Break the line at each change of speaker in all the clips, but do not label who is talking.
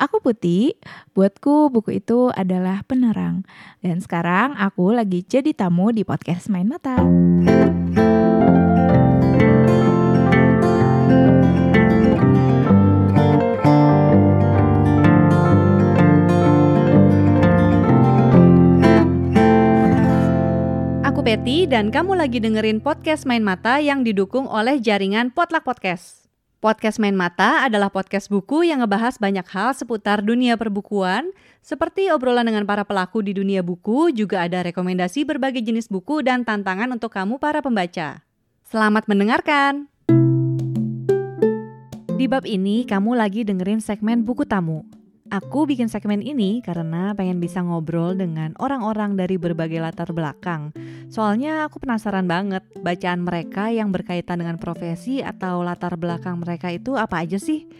aku Putih. Buatku buku itu adalah penerang. Dan sekarang aku lagi jadi tamu di podcast Main Mata.
Aku Peti dan kamu lagi dengerin podcast Main Mata yang didukung oleh jaringan Potluck Podcast. Podcast Main Mata adalah podcast buku yang ngebahas banyak hal seputar dunia perbukuan, seperti obrolan dengan para pelaku di dunia buku, juga ada rekomendasi berbagai jenis buku dan tantangan untuk kamu para pembaca. Selamat mendengarkan! Di bab ini, kamu lagi dengerin segmen buku tamu. Aku bikin segmen ini karena pengen bisa ngobrol dengan orang-orang dari berbagai latar belakang. Soalnya aku penasaran banget bacaan mereka yang berkaitan dengan profesi atau latar belakang mereka itu apa aja sih?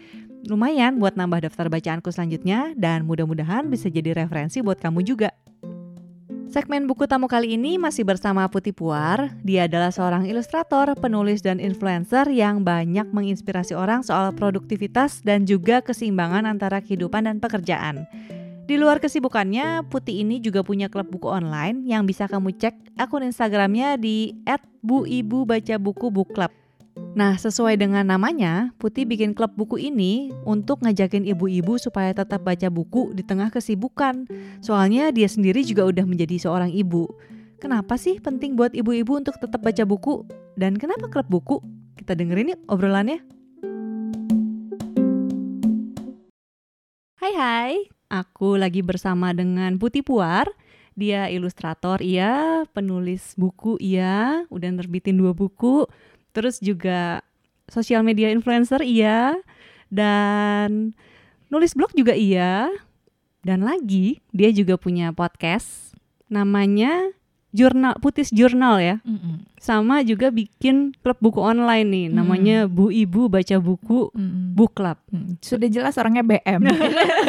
Lumayan buat nambah daftar bacaanku selanjutnya dan mudah-mudahan bisa jadi referensi buat kamu juga. Segmen buku tamu kali ini masih bersama Putih Puar. Dia adalah seorang ilustrator, penulis, dan influencer yang banyak menginspirasi orang soal produktivitas dan juga keseimbangan antara kehidupan dan pekerjaan. Di luar kesibukannya, Putih ini juga punya klub buku online yang bisa kamu cek akun Instagramnya di @buibubacabuku Nah, sesuai dengan namanya, Putih bikin klub buku ini untuk ngajakin ibu-ibu supaya tetap baca buku di tengah kesibukan. Soalnya dia sendiri juga udah menjadi seorang ibu. Kenapa sih penting buat ibu-ibu untuk tetap baca buku? Dan kenapa klub buku? Kita dengerin yuk obrolannya. Hai hai, aku lagi bersama dengan Putih Puar. Dia ilustrator iya, penulis buku iya, udah nerbitin dua buku, terus juga sosial media influencer iya. Dan nulis blog juga iya. Dan lagi dia juga punya podcast namanya jurnal putis jurnal ya mm -mm. sama juga bikin klub buku online nih mm. namanya Bu Ibu baca buku mm. book club
mm. sudah jelas orangnya BM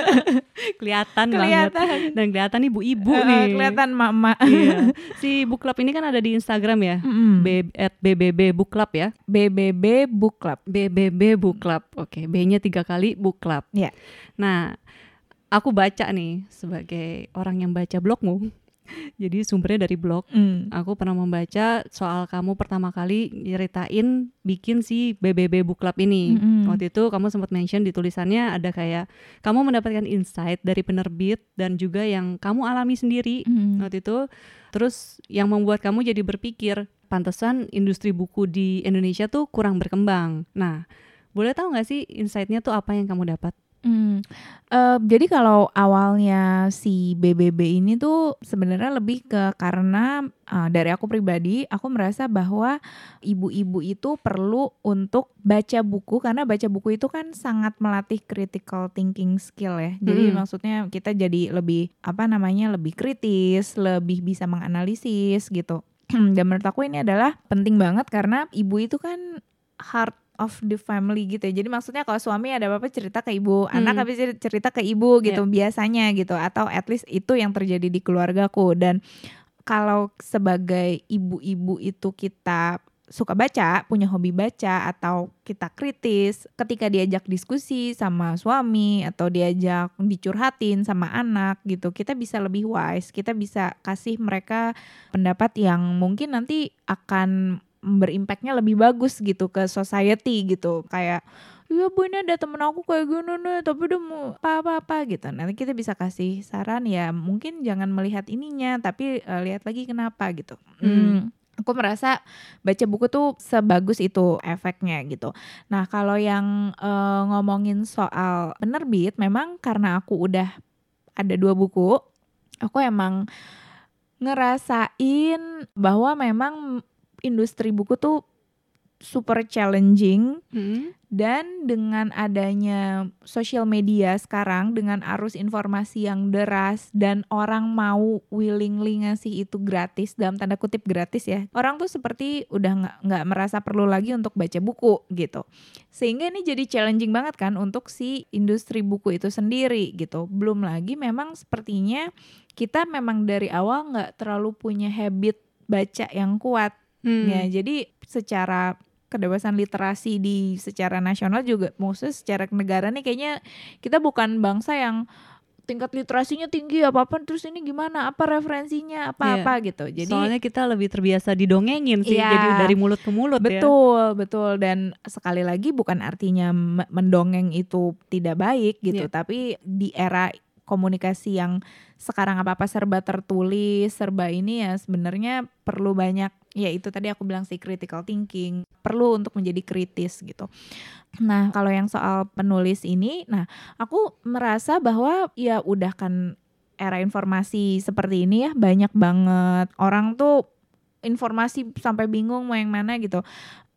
kelihatan banget dan kelihatan nih Bu Ibu uh, nih
kelihatan mama
iya. si book club ini kan ada di Instagram ya mm. B at BBB book club ya
BBB book club
BBB book club oke okay. B-nya tiga kali book club
ya yeah.
nah aku baca nih sebagai orang yang baca blogmu jadi sumbernya dari blog. Mm. Aku pernah membaca soal kamu pertama kali nyeritain bikin si BBB Book Club ini. Mm-hmm. Waktu itu kamu sempat mention di tulisannya ada kayak kamu mendapatkan insight dari penerbit dan juga yang kamu alami sendiri mm. waktu itu. Terus yang membuat kamu jadi berpikir pantesan industri buku di Indonesia tuh kurang berkembang. Nah, boleh tahu nggak sih insightnya tuh apa yang kamu dapat?
Hmm, uh, jadi kalau awalnya si BBB ini tuh sebenarnya lebih ke karena uh, dari aku pribadi, aku merasa bahwa ibu-ibu itu perlu untuk baca buku karena baca buku itu kan sangat melatih critical thinking skill ya. Jadi hmm. maksudnya kita jadi lebih apa namanya lebih kritis, lebih bisa menganalisis gitu. Dan menurut aku ini adalah penting banget karena ibu itu kan hard of the family gitu ya. Jadi maksudnya kalau suami ada apa-apa cerita ke ibu, hmm. anak habis cerita ke ibu gitu yeah. biasanya gitu atau at least itu yang terjadi di keluargaku dan kalau sebagai ibu-ibu itu kita suka baca, punya hobi baca atau kita kritis ketika diajak diskusi sama suami atau diajak dicurhatin sama anak gitu, kita bisa lebih wise, kita bisa kasih mereka pendapat yang mungkin nanti akan berimpactnya lebih bagus gitu ke society gitu. Kayak Iya bu ini ada temen aku kayak gini nih tapi udah mau apa-apa gitu. Nanti kita bisa kasih saran ya mungkin jangan melihat ininya tapi uh, lihat lagi kenapa gitu. Hmm. Hmm, aku merasa baca buku tuh sebagus itu efeknya gitu. Nah kalau yang uh, ngomongin soal penerbit memang karena aku udah ada dua buku aku emang ngerasain bahwa memang industri buku tuh super challenging. Hmm. dan dengan adanya sosial media sekarang dengan arus informasi yang deras dan orang mau willingly ngasih itu gratis dalam tanda kutip gratis ya orang tuh seperti udah nggak nggak merasa perlu lagi untuk baca buku gitu. Sehingga ini jadi challenging banget kan untuk si industri buku itu sendiri gitu. Belum lagi memang sepertinya kita memang dari awal nggak terlalu punya habit baca yang kuat Hmm. Ya, jadi secara kedewasaan literasi di secara nasional juga maksudnya secara negara nih kayaknya kita bukan bangsa yang tingkat literasinya tinggi apa apa terus ini gimana apa referensinya apa apa
Iya.
gitu jadi
Soalnya kita lebih terbiasa didongengin sih,
Iya.
jadi dari mulut ke mulut ya.
betul betul dan sekali lagi bukan artinya me- mendongeng itu tidak baik gitu
Iya.
tapi di era komunikasi yang sekarang apa apa serba tertulis serba ini ya sebenarnya perlu banyak ya itu tadi aku bilang sih critical thinking perlu untuk menjadi kritis gitu. Nah kalau yang soal penulis ini nah aku merasa bahwa ya udah kan era informasi seperti ini ya banyak banget. Orang tuh informasi sampai bingung mau yang mana gitu.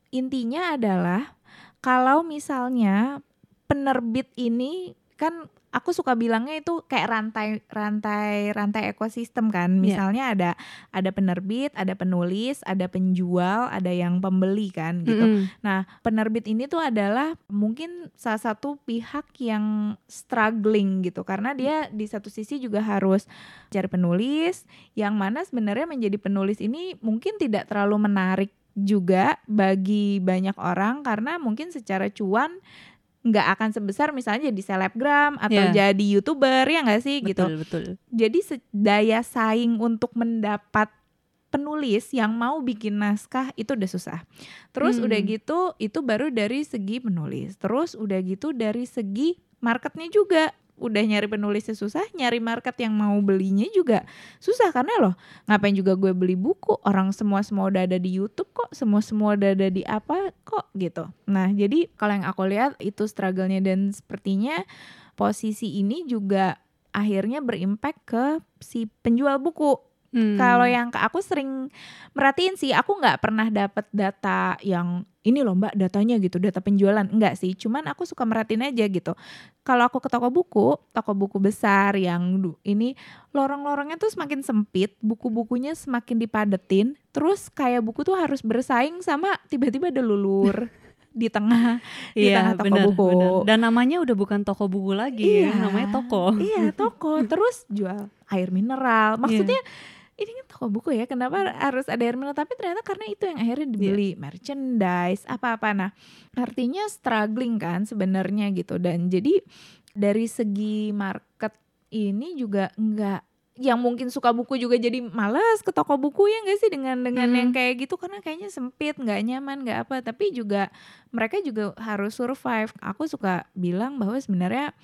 Intinya adalah kalau misalnya penerbit ini kan aku suka bilangnya itu kayak rantai rantai rantai ekosistem kan
Iya.
misalnya ada ada penerbit ada penulis ada penjual ada yang pembeli kan gitu
Mm-mm.
Nah, penerbit ini tuh adalah mungkin salah satu pihak yang struggling gitu karena dia di satu sisi juga harus cari penulis yang mana sebenarnya menjadi penulis ini mungkin tidak terlalu menarik juga bagi banyak orang karena mungkin secara cuan nggak akan sebesar misalnya jadi selebgram atau
Iya.
jadi youtuber ya nggak sih gitu
Betul, betul.
jadi daya saing untuk mendapat penulis yang mau bikin naskah itu udah susah. Terus
Hmm.
udah gitu itu baru dari segi penulis. Terus udah gitu dari segi marketnya juga. Udah nyari penulisnya susah, nyari market yang mau belinya juga susah karena loh ngapain juga gue beli buku orang semua semua udah ada di YouTube kok semua semua udah ada di apa kok gitu. Nah jadi kalau yang aku lihat itu struggle-nya dan sepertinya posisi ini juga akhirnya berimpact ke si penjual buku.
Hmm.
Kalau yang ke aku sering merhatiin sih, aku nggak pernah dapat data yang ini loh mbak datanya gitu, data penjualan enggak sih. Cuman aku suka merhatiin aja gitu. Kalau aku ke toko buku, toko buku besar yang ini lorong-lorongnya tuh semakin sempit, buku-bukunya semakin dipadetin. Terus kayak buku tuh harus bersaing sama tiba-tiba ada lulur di tengah di
Iya,
tengah toko
benar,
buku.
benar. Dan namanya udah bukan toko buku lagi, ya, namanya toko.
Iya toko. Terus jual air mineral. Maksudnya ini kan toko buku ya. Kenapa harus ada air mineral? Tapi ternyata karena itu yang akhirnya dibeli merchandise apa-apa. Nah artinya struggling kan sebenarnya gitu. Dan jadi dari segi market ini juga enggak yang mungkin suka buku juga jadi malas ke toko buku ya enggak sih dengan dengan
Hmm.
yang kayak gitu karena kayaknya sempit nggak nyaman nggak apa tapi juga mereka juga harus survive aku suka bilang bahwa sebenarnya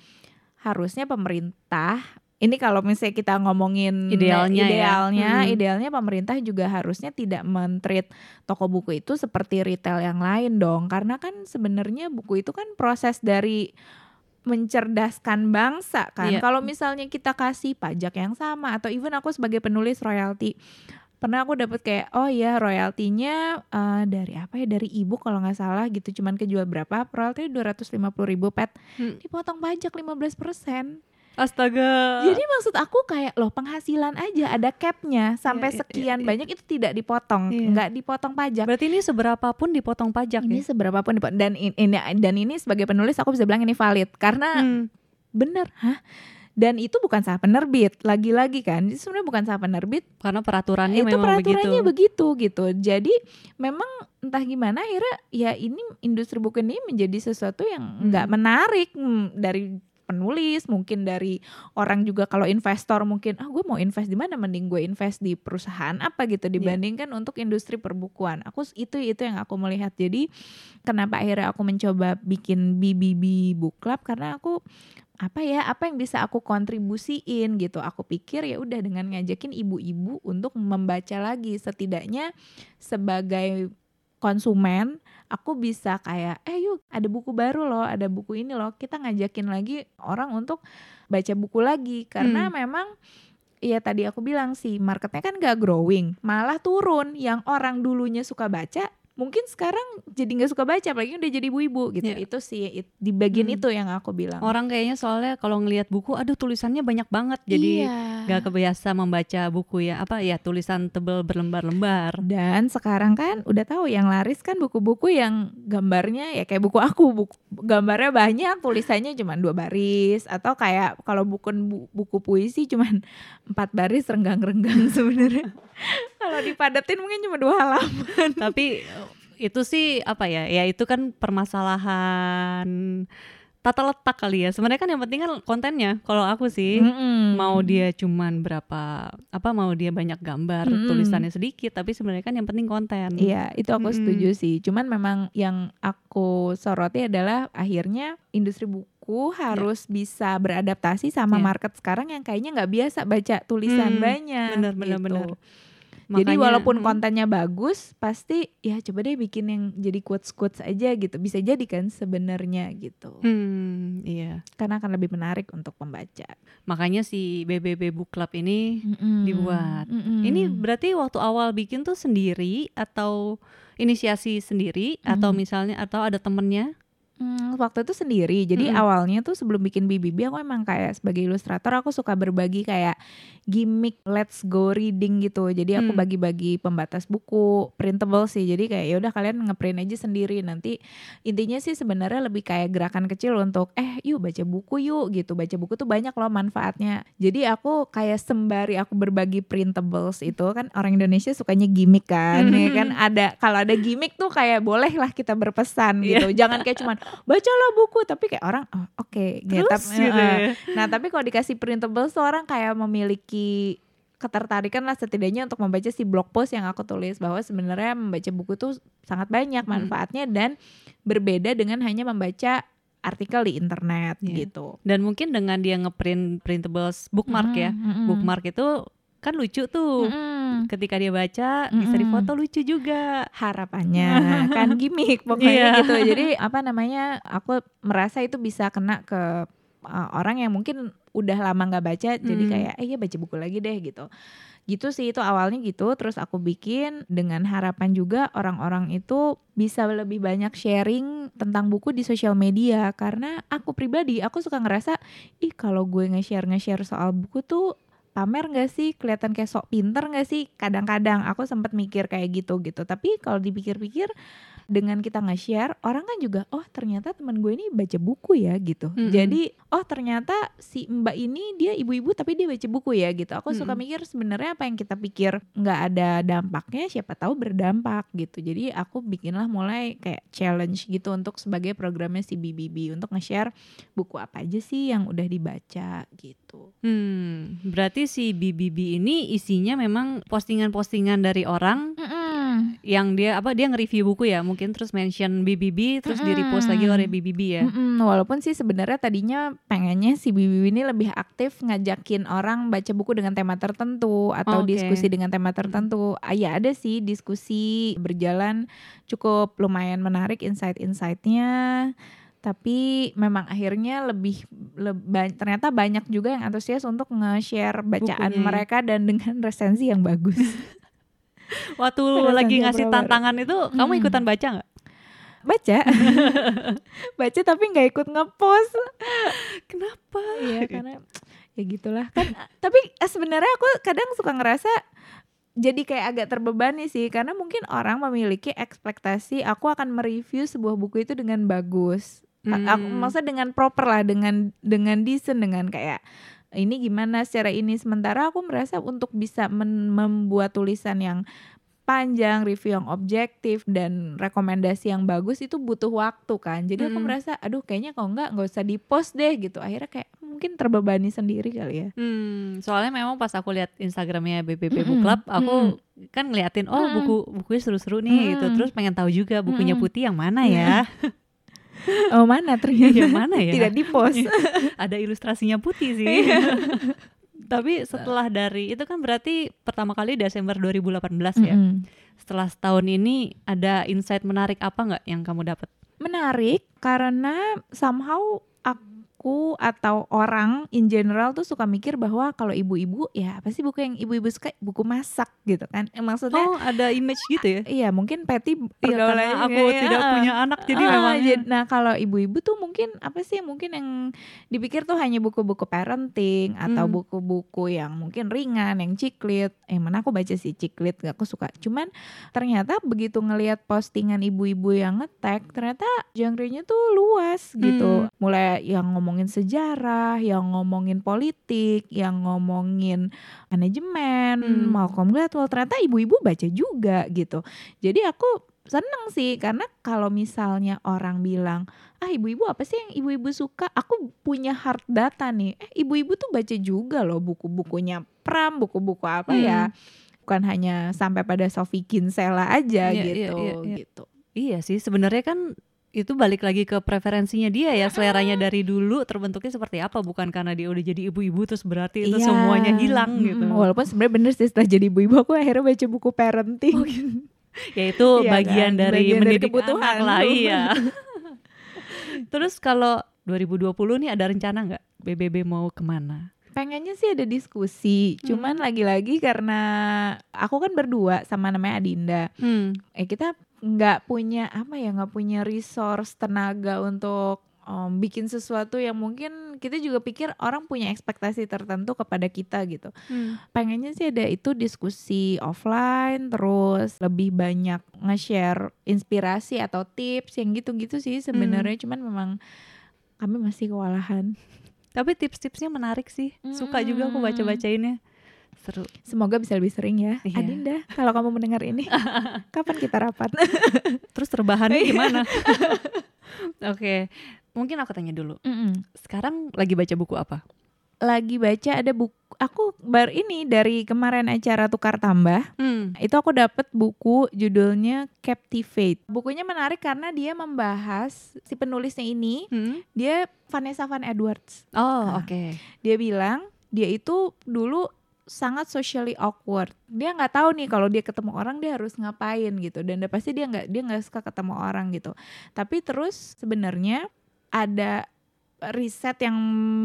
harusnya pemerintah ini kalau misalnya kita ngomongin
Idealnya ya.
idealnya,
Hmm.
idealnya pemerintah juga harusnya tidak mentreat toko buku itu seperti retail yang lain dong karena kan sebenarnya buku itu kan proses dari mencerdaskan bangsa kan.
Iya.
Kalau misalnya kita kasih pajak yang sama atau even aku sebagai penulis royalti pernah aku dapat kayak oh ya royaltinya eh, dari apa ya dari ibu kalau nggak salah gitu cuman kejual berapa royalti 250 ribu pet
Hmm.
dipotong pajak 15%
Astaga.
jadi maksud aku kayak loh penghasilan aja ada capnya sampai
Iya, iya,
sekian
iya.
banyak itu tidak dipotong nggak dipotong pajak
Berarti ini seberapa pun dipotong pajak
ini
ya?
seberapa pun dipotong dan in- ini dan ini sebagai penulis aku bisa bilang ini valid karena
Hmm.
bener hah dan itu bukan salah penerbit lagi-lagi kan itu sebenarnya bukan salah penerbit
Karena peraturannya
itu
memang
peraturannya
begitu.
begitu gitu jadi memang entah gimana akhirnya ya ini industri buku ini menjadi sesuatu yang nggak
Hmm.
menarik hmm, dari penulis mungkin dari orang juga kalau investor mungkin ah gue mau invest di mana? Mending gue invest di perusahaan apa?
Iya.
gitu dibandingkan untuk industri perbukuan. Aku itu itu yang aku melihat. Jadi kenapa akhirnya aku mencoba bikin BBB book club? Karena aku apa ya apa yang bisa aku kontribusiin gitu. Aku pikir ya udah dengan ngajakin ibu-ibu untuk membaca lagi setidaknya sebagai konsumen aku bisa kayak eh yuk ada buku baru loh ada buku ini loh. Kita ngajakin lagi orang untuk baca buku lagi. Karena
Hmm.
memang ya tadi aku bilang sih marketnya kan gak growing malah turun. Yang orang dulunya suka baca mungkin sekarang jadi nggak suka baca apalagi udah jadi ibu-ibu gitu
Iya.
itu sih it- di bagian
Hmm.
itu yang aku bilang
Orang kayaknya soalnya kalau ngelihat buku, aduh tulisannya banyak banget, jadi nggak kebiasa membaca buku ya apa ya tulisan tebel berlembar-lembar.
Dan sekarang kan udah tahu yang laris kan buku-buku yang gambarnya ya kayak buku aku, buku, gambarnya banyak, tulisannya cuma dua baris atau kayak kalau buku buku puisi cuma empat baris renggang-renggang sebenarnya. Kalau dipadetin mungkin cuma dua halaman.
Tapi itu sih apa ya? Ya itu kan permasalahan tata letak kali ya. Sebenarnya kan yang penting kan kontennya. Kalau aku sih
Mm-mm.
mau dia cuman berapa apa mau dia banyak gambar,
Mm-mm.
tulisannya sedikit, tapi sebenarnya kan yang penting konten.
Iya, itu aku
Mm-mm.
setuju sih. Cuman memang yang aku soroti adalah akhirnya industri buku harus bisa beradaptasi sama
Iya.
market sekarang yang kayaknya nggak biasa baca tulisan
Hmm,
banyak.
bener, bener,
gitu.
Bener.
Jadi
Makanya,
walaupun
mm,
kontennya bagus, pasti ya coba deh bikin yang jadi quotes quotes aja gitu. Bisa jadi kan sebenarnya gitu.
hmm, iya.
Karena akan lebih menarik untuk pembaca.
Makanya si BBB Book Club ini
Mm-mm.
dibuat.
Mm-mm.
Ini berarti waktu awal bikin tuh sendiri atau inisiasi sendiri atau
Mhm.
misalnya atau ada temennya?
Hmm, waktu itu sendiri. Jadi
Mm-mm.
awalnya tuh sebelum bikin BBB aku emang kayak sebagai ilustrator aku suka berbagi kayak gimmick let's go reading gitu. Jadi aku
Hmm.
bagi-bagi pembatas buku, printable sih. Jadi kayak ya udah kalian ngeprint aja sendiri. Nanti intinya sih sebenarnya lebih kayak gerakan kecil untuk eh yuk baca buku yuk gitu. Baca buku tuh banyak loh manfaatnya. Jadi aku kayak sembari aku berbagi printables itu kan orang Indonesia sukanya gimmick kan. ya kan ada kalau ada gimmick tuh kayak boleh lah kita berpesan
Iya.
gitu. Jangan kayak cuman bacalah buku tapi kayak orang oh, oke gitu.
Terus
Tapi,
gitu
eh,
ya.
Nah, tapi kalau dikasih printables tuh orang kayak memiliki ketertarikan lah setidaknya untuk membaca si blog post yang aku tulis bahwa sebenarnya membaca buku tuh sangat banyak
Hmm.
manfaatnya dan berbeda dengan hanya membaca artikel di internet
Iya.
gitu.
Dan mungkin dengan dia ngeprint printables bookmark ya.
Mm-mm, mm-mm.
Bookmark itu kan lucu tuh.
Mm-mm.
Ketika dia baca bisa
Mm-mm.
difoto lucu juga.
harapannya kan gimmick pokoknya
Iya.
gitu jadi apa namanya aku merasa itu bisa kena ke uh, orang yang mungkin udah lama nggak baca jadi
Hmm.
kayak eh ya baca buku lagi deh gitu gitu sih itu awalnya gitu terus aku bikin dengan harapan juga orang-orang itu bisa lebih banyak sharing tentang buku di sosial media karena aku pribadi aku suka ngerasa ih kalau gue nge-share nge-share soal buku tuh pamer gak sih? Kelihatan kayak sok pinter gak sih? Kadang-kadang aku sempat mikir kayak gitu gitu. Tapi kalau dipikir-pikir dengan kita nge-share orang kan juga oh ternyata teman gue ini baca buku ya gitu.
Mm-mm.
jadi oh ternyata si mbak ini dia ibu-ibu tapi dia baca buku ya gitu. Aku suka
Mm-mm.
mikir sebenarnya apa yang kita pikir nggak ada dampaknya siapa tahu berdampak gitu. Jadi aku bikinlah mulai kayak challenge gitu untuk sebagai programnya si BBB untuk nge-share buku apa aja sih yang udah dibaca gitu.
Hmm, berarti si BBB ini isinya memang postingan-postingan dari orang yang dia apa dia nge-review buku ya mungkin terus mention BBB terus di repost lagi oleh BBB ya.
Mm-mm, walaupun sih sebenarnya tadinya pengennya si Bibi ini lebih aktif ngajakin orang baca buku dengan tema tertentu atau
Oke.
diskusi dengan tema tertentu. Ah, ya ada sih diskusi berjalan cukup lumayan menarik insight-insightnya. Tapi memang akhirnya lebih, le- ba- ternyata banyak juga yang antusias untuk nge-share bacaan
Bukunya ya.
mereka dan dengan resensi yang bagus.
Waktu lagi ngasih tantangan itu kamu
Hmm.
ikutan baca nggak?
Baca, baca tapi nggak ikut ngepost.
Kenapa?
Iya karena ya gitulah kan. Tapi eh, sebenarnya aku kadang suka ngerasa jadi kayak agak terbebani sih karena mungkin orang memiliki ekspektasi aku akan mereview sebuah buku itu dengan bagus. A- Aku
Hmm.
maksudnya dengan proper lah dengan dengan decent dengan kayak ini gimana secara ini sementara aku merasa untuk bisa membuat tulisan yang panjang, review yang objektif dan rekomendasi yang bagus itu butuh waktu kan. Jadi aku
Mm.
merasa aduh kayaknya kalau enggak nggak usah di-post deh gitu. Akhirnya kayak mungkin terbebani sendiri kali ya.
Hmm, soalnya memang pas aku lihat Instagramnya BBB Book
Mm-mm,
Club, aku kan ngeliatin oh buku bukunya seru-seru nih gitu.
Mm-mm.
Terus pengen tahu juga bukunya. Putih yang mana ya?
Oh mana ternyata
yang mana ya?
tidak di-post.
Ada ilustrasinya Putih sih.
Iya.
Tapi setelah dari itu kan berarti pertama kali Desember 2018 ya.
Mm-mm.
Setelah setahun ini ada insight menarik apa nggak yang kamu dapat?
menarik karena somehow aku atau orang in general tuh suka mikir bahwa kalau ibu-ibu ya apa sih buku yang ibu-ibu suka buku masak gitu kan Eh, maksudnya
Oh, ada image gitu ya?
iya mungkin Patty pergaulannya
karena aku
ya,
tidak
ah.
punya anak jadi
Ah,
memang
nah kalau ibu-ibu tuh mungkin apa sih mungkin yang dipikir tuh hanya buku-buku parenting atau
Hmm.
buku-buku yang mungkin ringan yang ciklit eh mana aku baca sih ciklit gak aku suka cuman ternyata begitu ngelihat postingan ibu-ibu yang ngetek ternyata genre-nya tuh luas gitu
Hmm.
mulai yang ngomongin sejarah yang ngomongin politik yang ngomongin manajemen
Hmm.
Malcolm Gladwell ternyata ibu-ibu baca juga gitu jadi aku seneng sih karena kalau misalnya orang bilang ah ibu-ibu apa sih yang ibu-ibu suka aku punya hard data nih eh ibu-ibu tuh baca juga loh buku-bukunya Pram buku-buku apa
Hmm.
ya bukan hanya sampai pada Sophie Kinsella aja
Iya, iya,
gitu
iya, iya.
gitu
Iya sih, sebenarnya kan itu balik lagi ke preferensinya dia ya, seleranya dari dulu terbentuknya seperti apa, bukan karena dia udah jadi ibu-ibu terus berarti itu
Iya.
semuanya hilang gitu.
walaupun sebenarnya bener sih setelah jadi ibu-ibu aku akhirnya baca buku parenting
Ya itu
Iya
bagian
kan,
dari
bagian dari
mendidik
kebutuhan
anak lah, iya. terus kalau 2020 nih ada rencana nggak BBB mau ke mana?
Pengennya sih ada diskusi cuman
Hmm.
lagi-lagi karena aku kan berdua sama namanya Adinda
Hmm.
eh kita nggak punya apa ya nggak punya resource tenaga untuk um, bikin sesuatu yang mungkin kita juga pikir orang punya ekspektasi tertentu kepada kita gitu
Hmm.
pengennya sih ada itu diskusi offline terus lebih banyak nge-share inspirasi atau tips yang gitu-gitu sih sebenarnya cuman memang kami masih kewalahan
Tapi tips-tipsnya menarik sih, suka juga aku
Hmm.
baca-bacainnya. Seru.
semoga bisa lebih sering ya
Iya.
Adinda kalau kamu mendengar ini kapan kita rapat
Terus terbahannya
Iya.
gimana? Oke, mungkin aku tanya dulu.
Mm-mm.
Sekarang lagi baca buku apa?
Lagi baca ada buku aku baru ini dari kemarin acara tukar tambah
Hmm.
itu aku dapat buku judulnya Captivate bukunya menarik karena dia membahas si penulisnya ini
Hmm.
dia Vanessa Van Edwards
Oh,
Ah.
oke.
dia bilang dia itu dulu sangat socially awkward dia nggak tahu nih kalau dia ketemu orang dia harus ngapain gitu dan pasti dia nggak dia nggak suka ketemu orang gitu tapi terus sebenarnya ada riset yang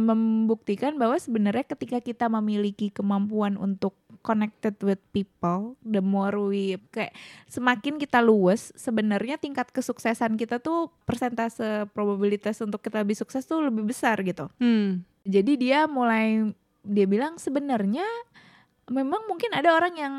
membuktikan bahwa sebenarnya ketika kita memiliki kemampuan untuk connected with people the more we kayak semakin kita luas sebenarnya tingkat kesuksesan kita tuh persentase probabilitas untuk kita lebih sukses tuh lebih besar gitu
Hmm.
jadi dia mulai dia bilang sebenarnya memang mungkin ada orang yang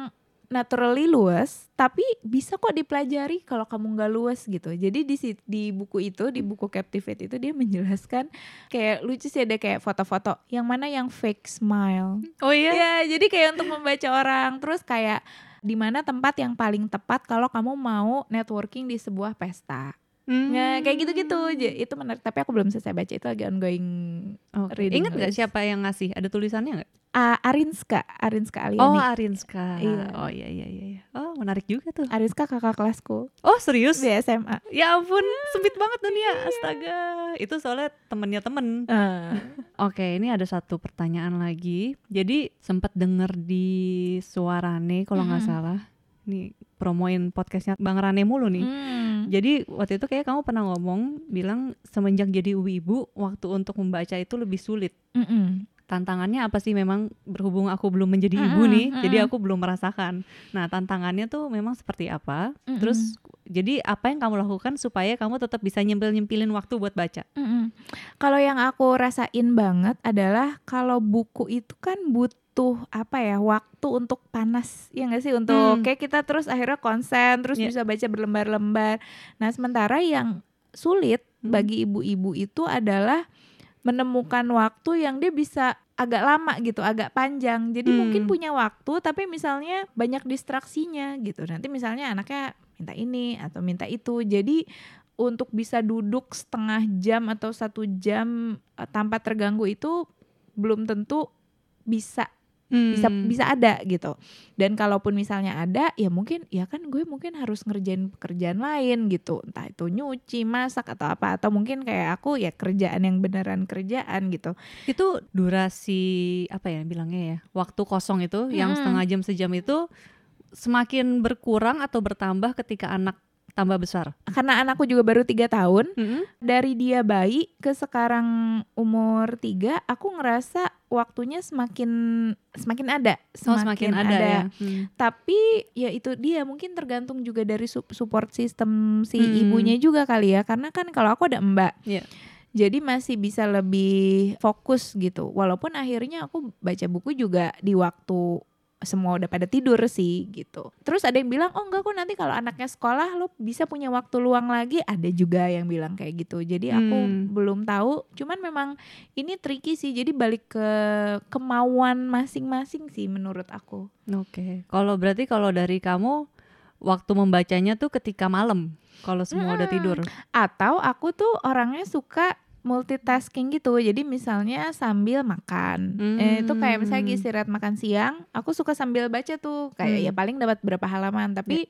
naturally luas tapi bisa kok dipelajari kalau kamu nggak luas gitu jadi di di buku itu di buku Captivate itu dia menjelaskan kayak lucu sih ada kayak foto-foto yang mana yang fake smile
Oh iya.
ya jadi kayak untuk membaca orang terus kayak di mana tempat yang paling tepat kalau kamu mau networking di sebuah pesta
Hmm.
Nah, kayak gitu-gitu. Itu menarik, tapi aku belum selesai baca itu lagi ongoing
Oke.
reading
Ingat nggak siapa yang ngasih? Ada tulisannya nggak?
A- Arinska, Arinska
Oh,
Aliani.
Arinska.
Iya.
Oh iya iya iya. iya. Oh, menarik juga tuh.
Arinska kakak kelasku
Oh, serius?
di SMA.
Ya ampun, sempit banget dunia. Astaga. Itu soalnya temennya temen.
Eh,
Oke, ini ada satu pertanyaan lagi. Jadi sempat denger di Suarane kalau nggak
Mm-mm.
salah. Nih promoin podcastnya Bang Rane mulu nih.
hmm.
Jadi waktu itu kayak kamu pernah ngomong bilang semenjak jadi ibu waktu untuk membaca itu lebih sulit.
Mm-mm.
Tantangannya apa sih memang berhubung aku belum menjadi ibu
Mm-mm,
nih, jadi
mm-mm.
aku belum merasakan. Nah, tantangannya tuh memang seperti apa?
Mm-mm.
Terus jadi apa yang kamu lakukan supaya kamu tetap bisa nyempil-nyempilin waktu buat baca?
Mm-mm. Kalau yang aku rasain banget adalah kalau buku itu kan butuh apa ya waktu untuk panas ya nggak sih untuk
Hmm.
kayak kita terus akhirnya konsen terus
Iya.
bisa baca berlembar-lembar. Nah sementara yang sulit
Hmm.
bagi ibu-ibu itu adalah menemukan waktu yang dia bisa agak lama gitu, agak panjang. Jadi
Hmm.
mungkin punya waktu tapi misalnya banyak distraksinya gitu. Nanti misalnya anaknya minta ini atau minta itu. Jadi untuk bisa duduk setengah jam atau satu jam eh, tanpa terganggu itu belum tentu bisa bisa
Hmm.
bisa ada gitu dan kalaupun misalnya ada ya mungkin ya kan gue mungkin harus ngerjain pekerjaan lain gitu entah itu nyuci masak atau apa atau mungkin kayak aku ya kerjaan yang beneran kerjaan gitu
Itu durasi apa ya bilangnya ya? Waktu kosong itu yang
Mm-mm.
setengah jam sejam itu semakin berkurang atau bertambah ketika anak tambah besar?
karena anakku juga baru tiga tahun
Mm-mm.
dari dia bayi ke sekarang umur tiga aku ngerasa waktunya semakin semakin ada
Oh, semakin ada, ya. Hmm.
tapi ya itu dia mungkin tergantung juga dari sup- support system si
Hmm.
ibunya juga kali ya karena kan kalau aku ada mbak
Iya.
jadi masih bisa lebih fokus gitu walaupun akhirnya aku baca buku juga di waktu semua udah pada tidur sih gitu terus ada yang bilang oh enggak kok nanti kalau anaknya sekolah lo bisa punya waktu luang lagi ada juga yang bilang kayak gitu jadi aku
Hmm.
belum tahu cuman memang ini tricky sih jadi balik ke kemauan masing-masing sih menurut aku
Oke. Kalau berarti kalau dari kamu waktu membacanya tuh ketika malam kalau semua udah
Mm-mm.
tidur.
Atau aku tuh orangnya suka multitasking gitu. Jadi misalnya sambil makan. Eh, itu kayak misalnya
Hmm.
istirahat makan siang, aku suka sambil baca tuh. Kayak
Hmm.
ya paling dapat berapa halaman, tapi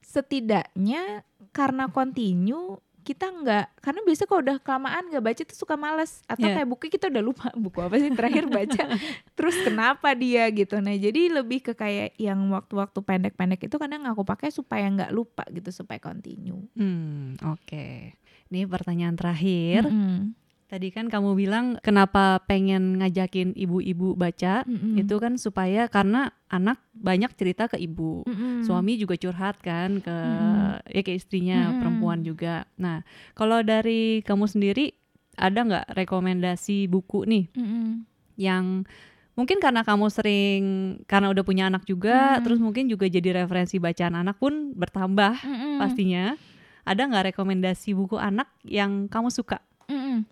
setidaknya karena continue kita nggak karena biasa kalau udah kelamaan nggak baca tuh suka males atau
Iya.
kayak buku kita udah lupa buku apa sih terakhir baca terus kenapa dia gitu nah jadi lebih ke kayak yang waktu-waktu pendek-pendek itu kadang aku pakai supaya nggak lupa gitu supaya continue
Hmm, oke. Ini pertanyaan terakhir.
Mm-mm.
Tadi kan kamu bilang kenapa pengen ngajakin ibu-ibu baca?
Mm-mm.
Itu kan supaya karena anak banyak cerita ke ibu.
Mm-mm.
Suami juga curhat kan ke
Mm-mm.
ya ke istrinya
Mm-mm.
perempuan juga. Nah, kalau dari kamu sendiri ada nggak rekomendasi buku nih
Mm-mm.
yang mungkin karena kamu sering karena udah punya anak juga,
Mm.
terus mungkin juga jadi referensi bacaan anak pun bertambah
Mm-mm.
pastinya. Ada nggak rekomendasi buku anak yang kamu suka?
Mm-mm.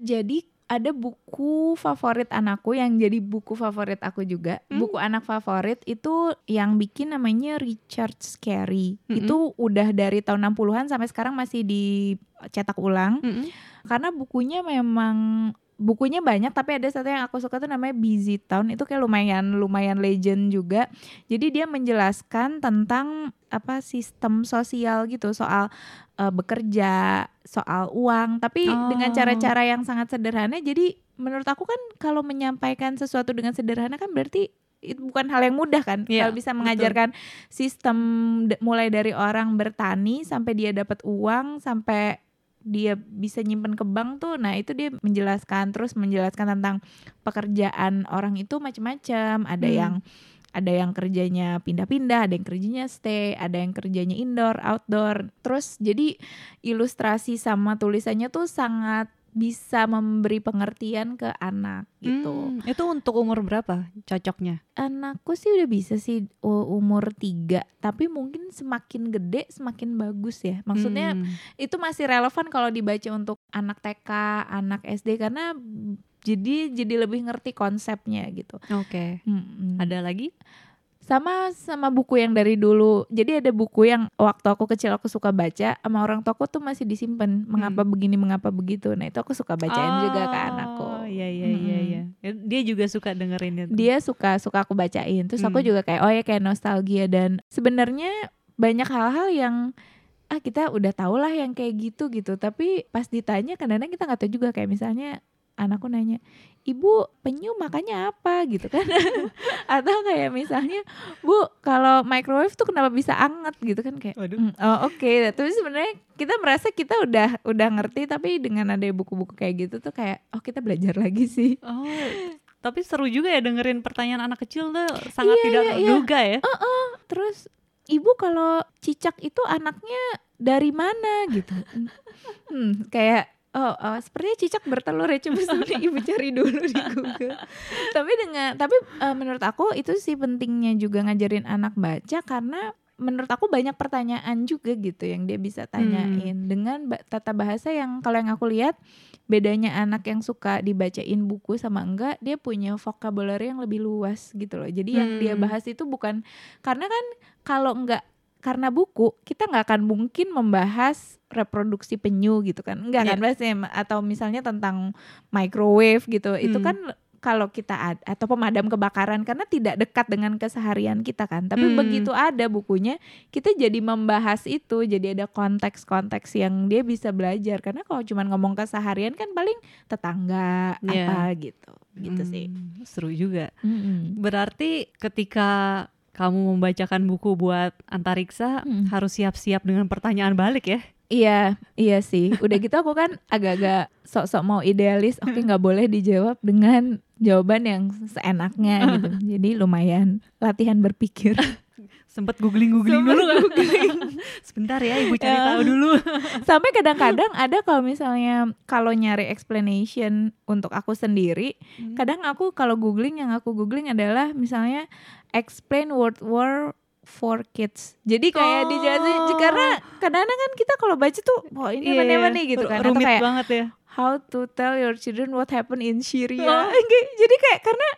Jadi ada buku favorit anakku yang jadi buku favorit aku juga.
Hmm.
Buku anak favorit itu yang bikin namanya Richard Scarry.
Mm-mm.
Itu udah dari tahun 60-an sampai sekarang masih dicetak ulang.
Mm-mm.
Karena bukunya memang bukunya banyak tapi ada satu yang aku suka tuh namanya Busy Town itu kayak lumayan lumayan legend juga. Jadi dia menjelaskan tentang apa sistem sosial gitu soal eh, bekerja, soal uang, tapi dengan
Oh.
cara-cara yang sangat sederhana. Jadi menurut aku kan kalau menyampaikan sesuatu dengan sederhana kan berarti itu bukan hal yang mudah kan.
Iya,
kalau bisa
betul.
mengajarkan sistem d- mulai dari orang bertani sampai dia dapat uang sampai dia bisa nyimpen ke bank tuh nah itu dia menjelaskan terus menjelaskan tentang pekerjaan orang itu macam-macam ada
Hmm.
yang ada yang kerjanya pindah-pindah ada yang kerjanya stay ada yang kerjanya indoor outdoor terus jadi ilustrasi sama tulisannya tuh sangat bisa memberi pengertian ke anak gitu
Hmm, itu untuk umur berapa cocoknya?
anakku sih udah bisa sih umur tiga tapi mungkin semakin gede semakin bagus ya maksudnya
Hmm.
itu masih relevan kalau dibaca untuk anak TK, anak SD karena jadi jadi lebih ngerti konsepnya gitu.
Oke.
Mm-mm.
Ada lagi?
Sama sama buku yang dari dulu. Jadi ada buku yang waktu aku kecil aku suka baca sama orang toko tuh masih disimpan. Mengapa begini, mengapa begitu. Nah, itu aku suka bacain juga ke anakku.
Oh, Iya iya iya
Mm-mm.
iya. Ya, Dia juga suka dengerin itu.
Dia suka suka aku bacain. Terus aku
Hmm.
juga kayak oh ya kayak nostalgia dan sebenarnya banyak hal-hal yang ah kita udah tau lah yang kayak gitu gitu tapi pas ditanya kadang-kadang kita nggak tahu juga kayak misalnya anakku nanya ibu penyu makannya apa? gitu kan. Atau kayak misalnya bu kalau microwave tuh kenapa bisa anget? gitu kan kayak
Waduh.
"Hmm, oh oke. Tapi sebenarnya kita merasa kita udah udah ngerti tapi dengan ada buku-buku kayak gitu tuh kayak oh kita belajar lagi sih.
Oh, tapi seru juga ya dengerin pertanyaan anak kecil tuh sangat
Iya,
tidak
iya, iya.
terduga ya.
terus ibu kalau cicak itu anaknya dari mana? gitu. Hmm, kayak oh, oh sepertinya cicak bertelur ya coba sebenarnya ibu cari dulu di Google. Tapi dengan tapi eh, menurut aku itu sih pentingnya juga ngajarin anak baca karena menurut aku banyak pertanyaan juga gitu yang dia bisa tanyain. Dengan ba- tata bahasa yang kalau yang aku lihat bedanya anak yang suka dibacain buku sama enggak dia punya vocabulary yang lebih luas gitu loh. Jadi yang dia
Hmm.
bahas itu bukan karena kan kalau enggak karena buku kita nggak akan mungkin membahas reproduksi penyu gitu kan enggak kan pasti atau misalnya tentang microwave gitu itu
Hmm.
kan kalau kita ad, atau pemadam kebakaran karena tidak dekat dengan keseharian kita kan tapi
Hmm.
begitu ada bukunya kita jadi membahas itu jadi ada konteks-konteks yang dia bisa belajar karena kalau cuma ngomong keseharian kan paling tetangga
Iya.
apa gitu gitu sih
Hmm, Seru juga.
Mm-mm.
Berarti ketika kamu membacakan buku buat antariksa
Hmm.
harus siap-siap dengan pertanyaan balik ya.
Iya, iya sih. Udah gitu aku kan agak-agak sok-sok mau idealis. Oke, nggak boleh dijawab dengan jawaban yang seenaknya gitu. Jadi lumayan latihan berpikir.
Sempet googling-googling dulu nggak? Sebentar ya ibu cari
Ya.
tahu dulu.
Sampai kadang-kadang ada kalau misalnya kalau nyari explanation untuk aku sendiri, kadang aku kalau googling yang aku googling adalah misalnya explain World War for kids. Jadi kayak
Oh.
dijelasin karena kadang-kadang kan kita kalau baca tuh, wah ini
Iya,
apa
iya.
nih gitu kan.
Rumit
kayak
banget ya.
how to tell your children what happened in Syria.
Oh.
Kayak- Jadi kayak karena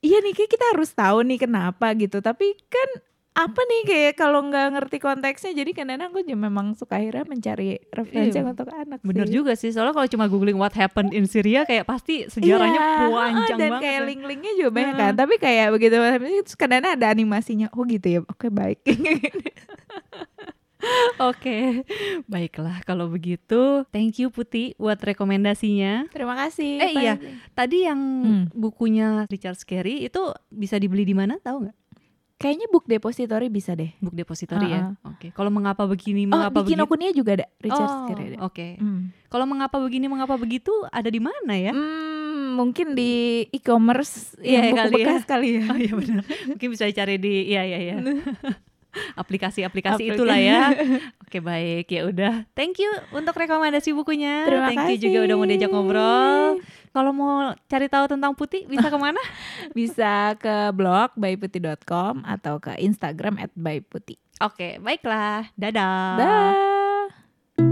iya nih kayak kita harus tahu nih kenapa gitu. Tapi kan apa nih kayak kalau nggak ngerti konteksnya jadi kadang-kadang aku juga memang suka akhirnya mencari referensi
Iya,
untuk anak
Bener
sih.
juga sih, soalnya kalau cuma googling what happened in Syria kayak pasti sejarahnya
Iya,
panjang
dan
banget.
kayak
ya.
link-linknya juga banyak kan tapi kayak begitu terus kadang-kadang ada animasinya oh gitu ya oke baik
Oke, baiklah kalau begitu. Thank you Putih buat rekomendasinya.
terima kasih
Eh,
Pak
iya. Tadi yang
Hmm.
bukunya Richard Scarry itu bisa dibeli di mana? Tahu nggak?
Kayaknya book depository bisa deh
Book depository ya.
Uh-uh.
Oke. Kalau mengapa begini,
oh
mengapa begitu?
Kinokuniya juga ada Richard
oh, Oke.
Hmm.
Kalau mengapa begini, mengapa begitu ada di mana ya?
Hmm, mungkin di e-commerce
Iya,
yang buku
kali ya.
bekas kali ya.
Oh iya benar. Mungkin bisa dicari di iya iya iya. Aplikasi-aplikasi
Aplikasi.
itulah ya. Oke baik ya udah. Thank you untuk rekomendasi bukunya.
Terima
Thank you
kasih.
juga udah mau diajak ngobrol. Kalau mau cari tahu tentang putih bisa ke mana?
Bisa ke blog byputih.com atau ke Instagram at byputih.
Oke baiklah. Dadah.
Dah.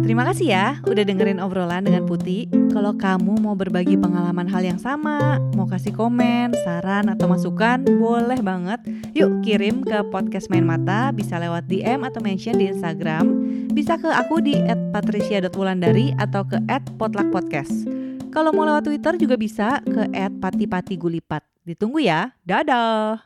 Terima kasih ya udah dengerin obrolan dengan Putih. Kalau kamu mau berbagi pengalaman hal yang sama, mau kasih komen, saran atau masukan, boleh banget. Yuk kirim ke podcast Main Mata, bisa lewat DM atau mention di Instagram. Bisa ke aku di @patricia.wulandari atau ke @potluckpodcast. Kalau mau lewat Twitter juga bisa ke @patipatigulipat. Ditunggu ya. Dadah.